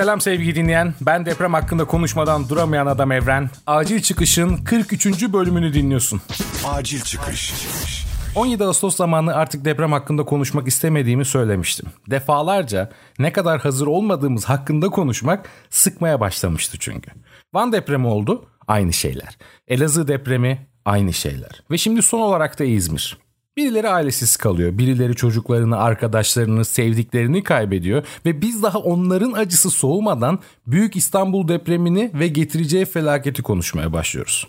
Selam sevgili dinleyen. Ben deprem hakkında konuşmadan duramayan adam Evren. Acil Çıkış'ın 43. bölümünü dinliyorsun. Acil Çıkış. 17 Ağustos zamanı artık deprem hakkında konuşmak istemediğimi söylemiştim. Defalarca ne kadar hazır olmadığımız hakkında konuşmak sıkmaya başlamıştı çünkü. Van depremi oldu, aynı şeyler. Elazığ depremi, aynı şeyler. Ve şimdi son olarak da İzmir. Birileri ailesiz kalıyor, birileri çocuklarını, arkadaşlarını, sevdiklerini kaybediyor ve biz daha onların acısı soğumadan Büyük İstanbul depremini ve getireceği felaketi konuşmaya başlıyoruz.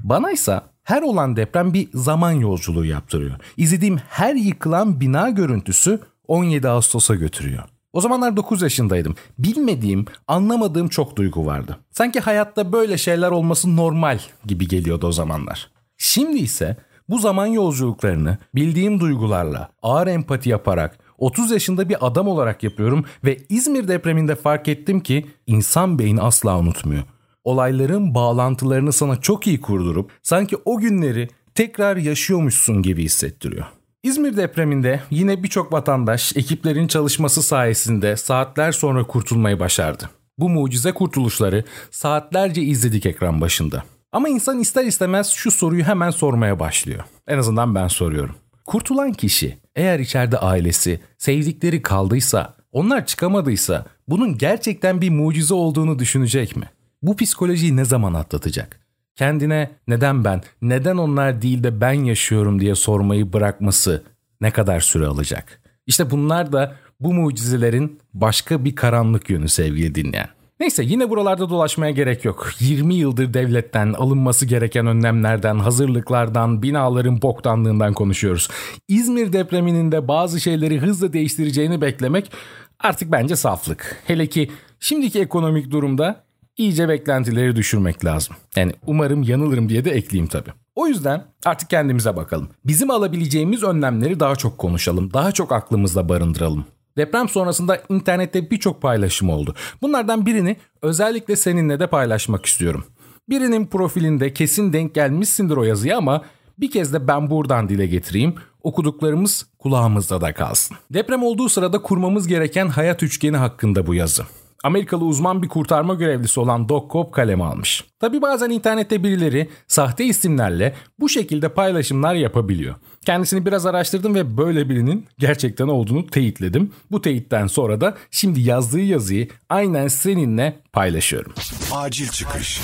Bana ise her olan deprem bir zaman yolculuğu yaptırıyor. İzlediğim her yıkılan bina görüntüsü 17 Ağustos'a götürüyor. O zamanlar 9 yaşındaydım. Bilmediğim, anlamadığım çok duygu vardı. Sanki hayatta böyle şeyler olması normal gibi geliyordu o zamanlar. Şimdi ise bu zaman yolculuklarını bildiğim duygularla, ağır empati yaparak 30 yaşında bir adam olarak yapıyorum ve İzmir depreminde fark ettim ki insan beyni asla unutmuyor. Olayların bağlantılarını sana çok iyi kurdurup sanki o günleri tekrar yaşıyormuşsun gibi hissettiriyor. İzmir depreminde yine birçok vatandaş ekiplerin çalışması sayesinde saatler sonra kurtulmayı başardı. Bu mucize kurtuluşları saatlerce izledik ekran başında. Ama insan ister istemez şu soruyu hemen sormaya başlıyor. En azından ben soruyorum. Kurtulan kişi eğer içeride ailesi, sevdikleri kaldıysa, onlar çıkamadıysa bunun gerçekten bir mucize olduğunu düşünecek mi? Bu psikolojiyi ne zaman atlatacak? Kendine neden ben, neden onlar değil de ben yaşıyorum diye sormayı bırakması ne kadar süre alacak? İşte bunlar da bu mucizelerin başka bir karanlık yönü sevgili dinleyen. Neyse yine buralarda dolaşmaya gerek yok. 20 yıldır devletten alınması gereken önlemlerden, hazırlıklardan, binaların boktanlığından konuşuyoruz. İzmir depreminin de bazı şeyleri hızla değiştireceğini beklemek artık bence saflık. Hele ki şimdiki ekonomik durumda iyice beklentileri düşürmek lazım. Yani umarım yanılırım diye de ekleyeyim tabii. O yüzden artık kendimize bakalım. Bizim alabileceğimiz önlemleri daha çok konuşalım, daha çok aklımızda barındıralım. Deprem sonrasında internette birçok paylaşım oldu. Bunlardan birini özellikle seninle de paylaşmak istiyorum. Birinin profilinde kesin denk gelmişsindir o yazıya ama bir kez de ben buradan dile getireyim. Okuduklarımız kulağımızda da kalsın. Deprem olduğu sırada kurmamız gereken hayat üçgeni hakkında bu yazı. Amerikalı uzman bir kurtarma görevlisi olan Doc Cobb kaleme almış. Tabi bazen internette birileri sahte isimlerle bu şekilde paylaşımlar yapabiliyor. Kendisini biraz araştırdım ve böyle birinin gerçekten olduğunu teyitledim. Bu teyitten sonra da şimdi yazdığı yazıyı aynen seninle paylaşıyorum. Acil çıkış.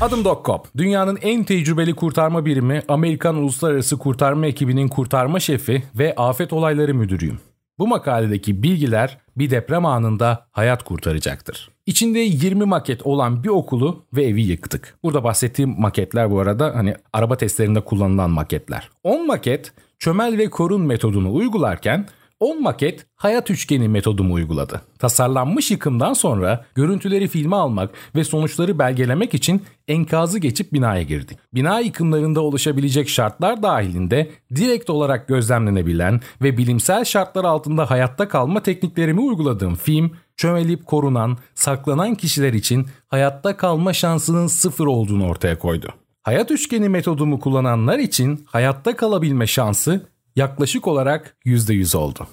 Adım Doc Cobb. Dünyanın en tecrübeli kurtarma birimi Amerikan Uluslararası Kurtarma Ekibi'nin kurtarma şefi ve afet olayları müdürüyüm. Bu makaledeki bilgiler bir deprem anında hayat kurtaracaktır. İçinde 20 maket olan bir okulu ve evi yıktık. Burada bahsettiğim maketler bu arada hani araba testlerinde kullanılan maketler. 10 maket çömel ve korun metodunu uygularken 10 maket hayat üçgeni metodumu uyguladı. Tasarlanmış yıkımdan sonra görüntüleri filme almak ve sonuçları belgelemek için enkazı geçip binaya girdik. Bina yıkımlarında oluşabilecek şartlar dahilinde direkt olarak gözlemlenebilen ve bilimsel şartlar altında hayatta kalma tekniklerimi uyguladığım film, çömelip korunan, saklanan kişiler için hayatta kalma şansının sıfır olduğunu ortaya koydu. Hayat üçgeni metodumu kullananlar için hayatta kalabilme şansı yaklaşık olarak %100 oldu.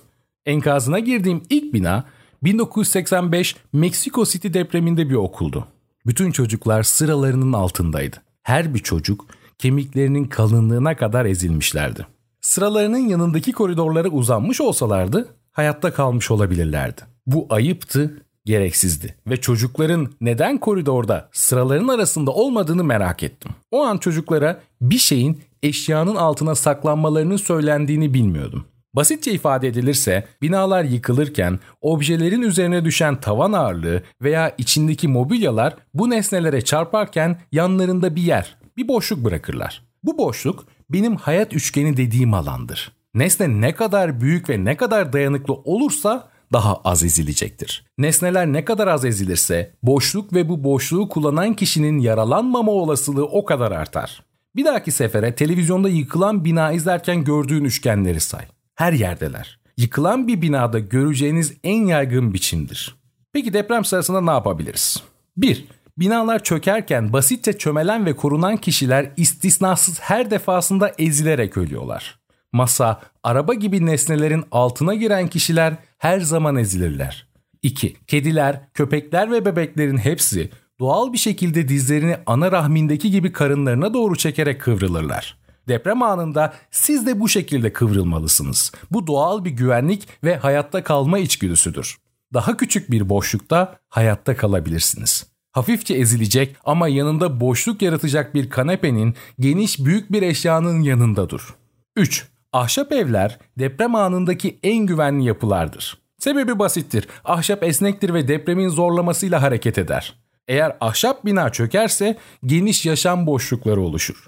Enkazına girdiğim ilk bina 1985 Meksiko City depreminde bir okuldu. Bütün çocuklar sıralarının altındaydı. Her bir çocuk kemiklerinin kalınlığına kadar ezilmişlerdi. Sıralarının yanındaki koridorlara uzanmış olsalardı hayatta kalmış olabilirlerdi. Bu ayıptı, gereksizdi ve çocukların neden koridorda sıraların arasında olmadığını merak ettim. O an çocuklara bir şeyin eşyanın altına saklanmalarının söylendiğini bilmiyordum. Basitçe ifade edilirse binalar yıkılırken objelerin üzerine düşen tavan ağırlığı veya içindeki mobilyalar bu nesnelere çarparken yanlarında bir yer, bir boşluk bırakırlar. Bu boşluk benim hayat üçgeni dediğim alandır. Nesne ne kadar büyük ve ne kadar dayanıklı olursa daha az ezilecektir. Nesneler ne kadar az ezilirse boşluk ve bu boşluğu kullanan kişinin yaralanmama olasılığı o kadar artar. Bir dahaki sefere televizyonda yıkılan bina izlerken gördüğün üçgenleri say. Her yerdeler. Yıkılan bir binada göreceğiniz en yaygın biçimdir. Peki deprem sırasında ne yapabiliriz? 1. Binalar çökerken basitçe çömelen ve korunan kişiler istisnasız her defasında ezilerek ölüyorlar. Masa, araba gibi nesnelerin altına giren kişiler her zaman ezilirler. 2. Kediler, köpekler ve bebeklerin hepsi doğal bir şekilde dizlerini ana rahmindeki gibi karınlarına doğru çekerek kıvrılırlar. Deprem anında siz de bu şekilde kıvrılmalısınız. Bu doğal bir güvenlik ve hayatta kalma içgüdüsüdür. Daha küçük bir boşlukta hayatta kalabilirsiniz. Hafifçe ezilecek ama yanında boşluk yaratacak bir kanepenin geniş büyük bir eşyanın yanında dur. 3. Ahşap evler deprem anındaki en güvenli yapılardır. Sebebi basittir. Ahşap esnektir ve depremin zorlamasıyla hareket eder. Eğer ahşap bina çökerse geniş yaşam boşlukları oluşur.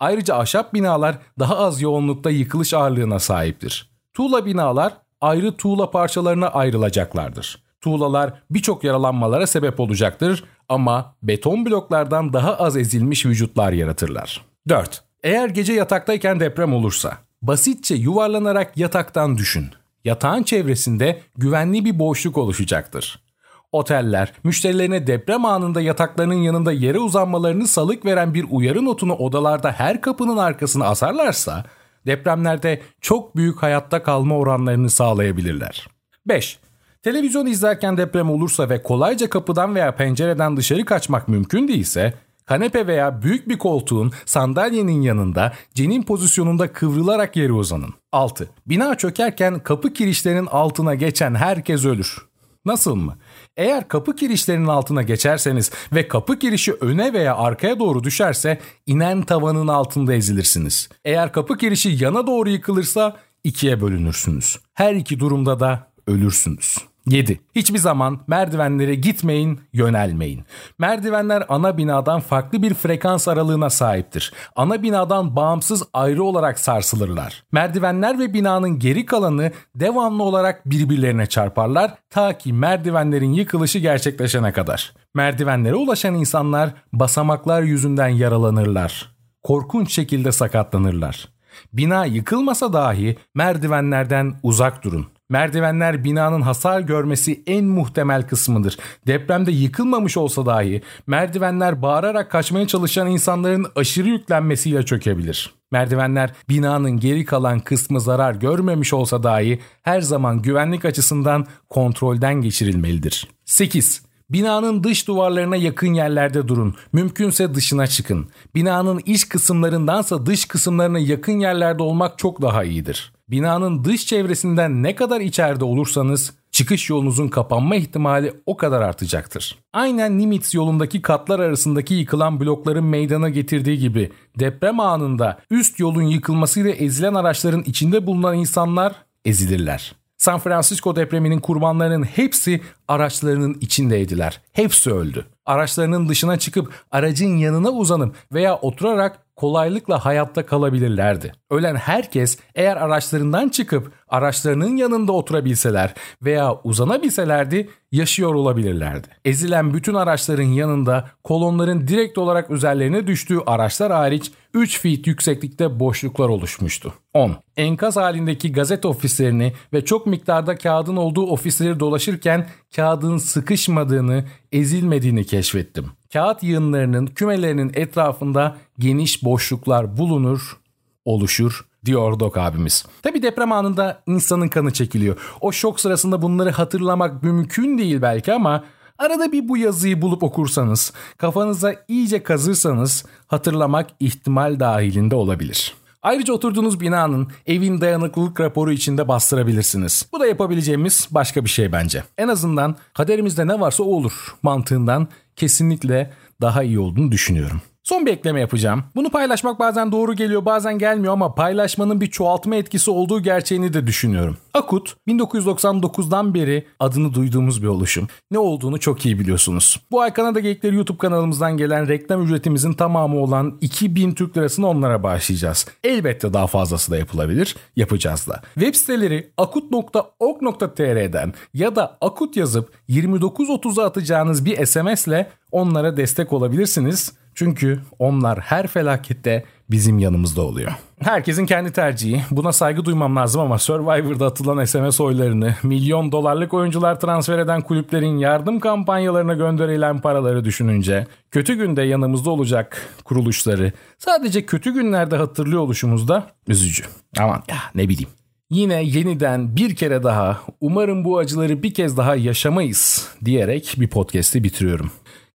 Ayrıca ahşap binalar daha az yoğunlukta yıkılış ağırlığına sahiptir. Tuğla binalar ayrı tuğla parçalarına ayrılacaklardır. Tuğlalar birçok yaralanmalara sebep olacaktır ama beton bloklardan daha az ezilmiş vücutlar yaratırlar. 4. Eğer gece yataktayken deprem olursa, basitçe yuvarlanarak yataktan düşün. Yatağın çevresinde güvenli bir boşluk oluşacaktır. Oteller, müşterilerine deprem anında yataklarının yanında yere uzanmalarını salık veren bir uyarı notunu odalarda her kapının arkasına asarlarsa, depremlerde çok büyük hayatta kalma oranlarını sağlayabilirler. 5. Televizyon izlerken deprem olursa ve kolayca kapıdan veya pencereden dışarı kaçmak mümkün değilse, kanepe veya büyük bir koltuğun sandalyenin yanında cenin pozisyonunda kıvrılarak yere uzanın. 6. Bina çökerken kapı kirişlerinin altına geçen herkes ölür. Nasıl mı? Eğer kapı kirişlerinin altına geçerseniz ve kapı kirişi öne veya arkaya doğru düşerse inen tavanın altında ezilirsiniz. Eğer kapı kirişi yana doğru yıkılırsa ikiye bölünürsünüz. Her iki durumda da ölürsünüz. 7. Hiçbir zaman merdivenlere gitmeyin, yönelmeyin. Merdivenler ana binadan farklı bir frekans aralığına sahiptir. Ana binadan bağımsız ayrı olarak sarsılırlar. Merdivenler ve binanın geri kalanı devamlı olarak birbirlerine çarparlar ta ki merdivenlerin yıkılışı gerçekleşene kadar. Merdivenlere ulaşan insanlar basamaklar yüzünden yaralanırlar. Korkunç şekilde sakatlanırlar. Bina yıkılmasa dahi merdivenlerden uzak durun. Merdivenler binanın hasar görmesi en muhtemel kısmıdır. Depremde yıkılmamış olsa dahi merdivenler bağırarak kaçmaya çalışan insanların aşırı yüklenmesiyle çökebilir. Merdivenler binanın geri kalan kısmı zarar görmemiş olsa dahi her zaman güvenlik açısından kontrolden geçirilmelidir. 8. Binanın dış duvarlarına yakın yerlerde durun. Mümkünse dışına çıkın. Binanın iç kısımlarındansa dış kısımlarına yakın yerlerde olmak çok daha iyidir. Binanın dış çevresinden ne kadar içeride olursanız çıkış yolunuzun kapanma ihtimali o kadar artacaktır. Aynen Nimitz yolundaki katlar arasındaki yıkılan blokların meydana getirdiği gibi deprem anında üst yolun yıkılmasıyla ezilen araçların içinde bulunan insanlar ezilirler. San Francisco depreminin kurbanlarının hepsi araçlarının içindeydiler. Hepsi öldü. Araçlarının dışına çıkıp aracın yanına uzanıp veya oturarak kolaylıkla hayatta kalabilirlerdi. Ölen herkes eğer araçlarından çıkıp araçlarının yanında oturabilseler veya uzanabilselerdi yaşıyor olabilirlerdi. Ezilen bütün araçların yanında kolonların direkt olarak üzerlerine düştüğü araçlar hariç 3 feet yükseklikte boşluklar oluşmuştu. 10. Enkaz halindeki gazete ofislerini ve çok miktarda kağıdın olduğu ofisleri dolaşırken kağıdın sıkışmadığını, ezilmediğini keşfettim. Kağıt yığınlarının kümelerinin etrafında geniş boşluklar bulunur, oluşur diyor Dok abimiz. Tabi deprem anında insanın kanı çekiliyor. O şok sırasında bunları hatırlamak mümkün değil belki ama arada bir bu yazıyı bulup okursanız, kafanıza iyice kazırsanız hatırlamak ihtimal dahilinde olabilir. Ayrıca oturduğunuz binanın evin dayanıklılık raporu içinde bastırabilirsiniz. Bu da yapabileceğimiz başka bir şey bence. En azından kaderimizde ne varsa o olur mantığından kesinlikle daha iyi olduğunu düşünüyorum. Son bir ekleme yapacağım. Bunu paylaşmak bazen doğru geliyor bazen gelmiyor ama paylaşmanın bir çoğaltma etkisi olduğu gerçeğini de düşünüyorum. Akut 1999'dan beri adını duyduğumuz bir oluşum. Ne olduğunu çok iyi biliyorsunuz. Bu ay Kanada Geyikleri YouTube kanalımızdan gelen reklam ücretimizin tamamı olan 2000 Türk lirasını onlara bağışlayacağız. Elbette daha fazlası da yapılabilir. Yapacağız da. Web siteleri akut.org.tr'den ya da akut yazıp 2930'a atacağınız bir SMS ile onlara destek olabilirsiniz. Çünkü onlar her felakette bizim yanımızda oluyor. Herkesin kendi tercihi. Buna saygı duymam lazım ama Survivor'da atılan SMS oylarını, milyon dolarlık oyuncular transfer eden kulüplerin yardım kampanyalarına gönderilen paraları düşününce, kötü günde yanımızda olacak kuruluşları sadece kötü günlerde hatırlıyor oluşumuz da üzücü. Aman ya ne bileyim. Yine yeniden bir kere daha umarım bu acıları bir kez daha yaşamayız diyerek bir podcast'i bitiriyorum.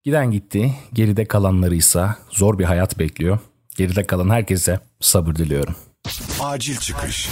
Giden gitti, geride kalanlarıysa zor bir hayat bekliyor. Geride kalan herkese sabır diliyorum. Acil çıkış.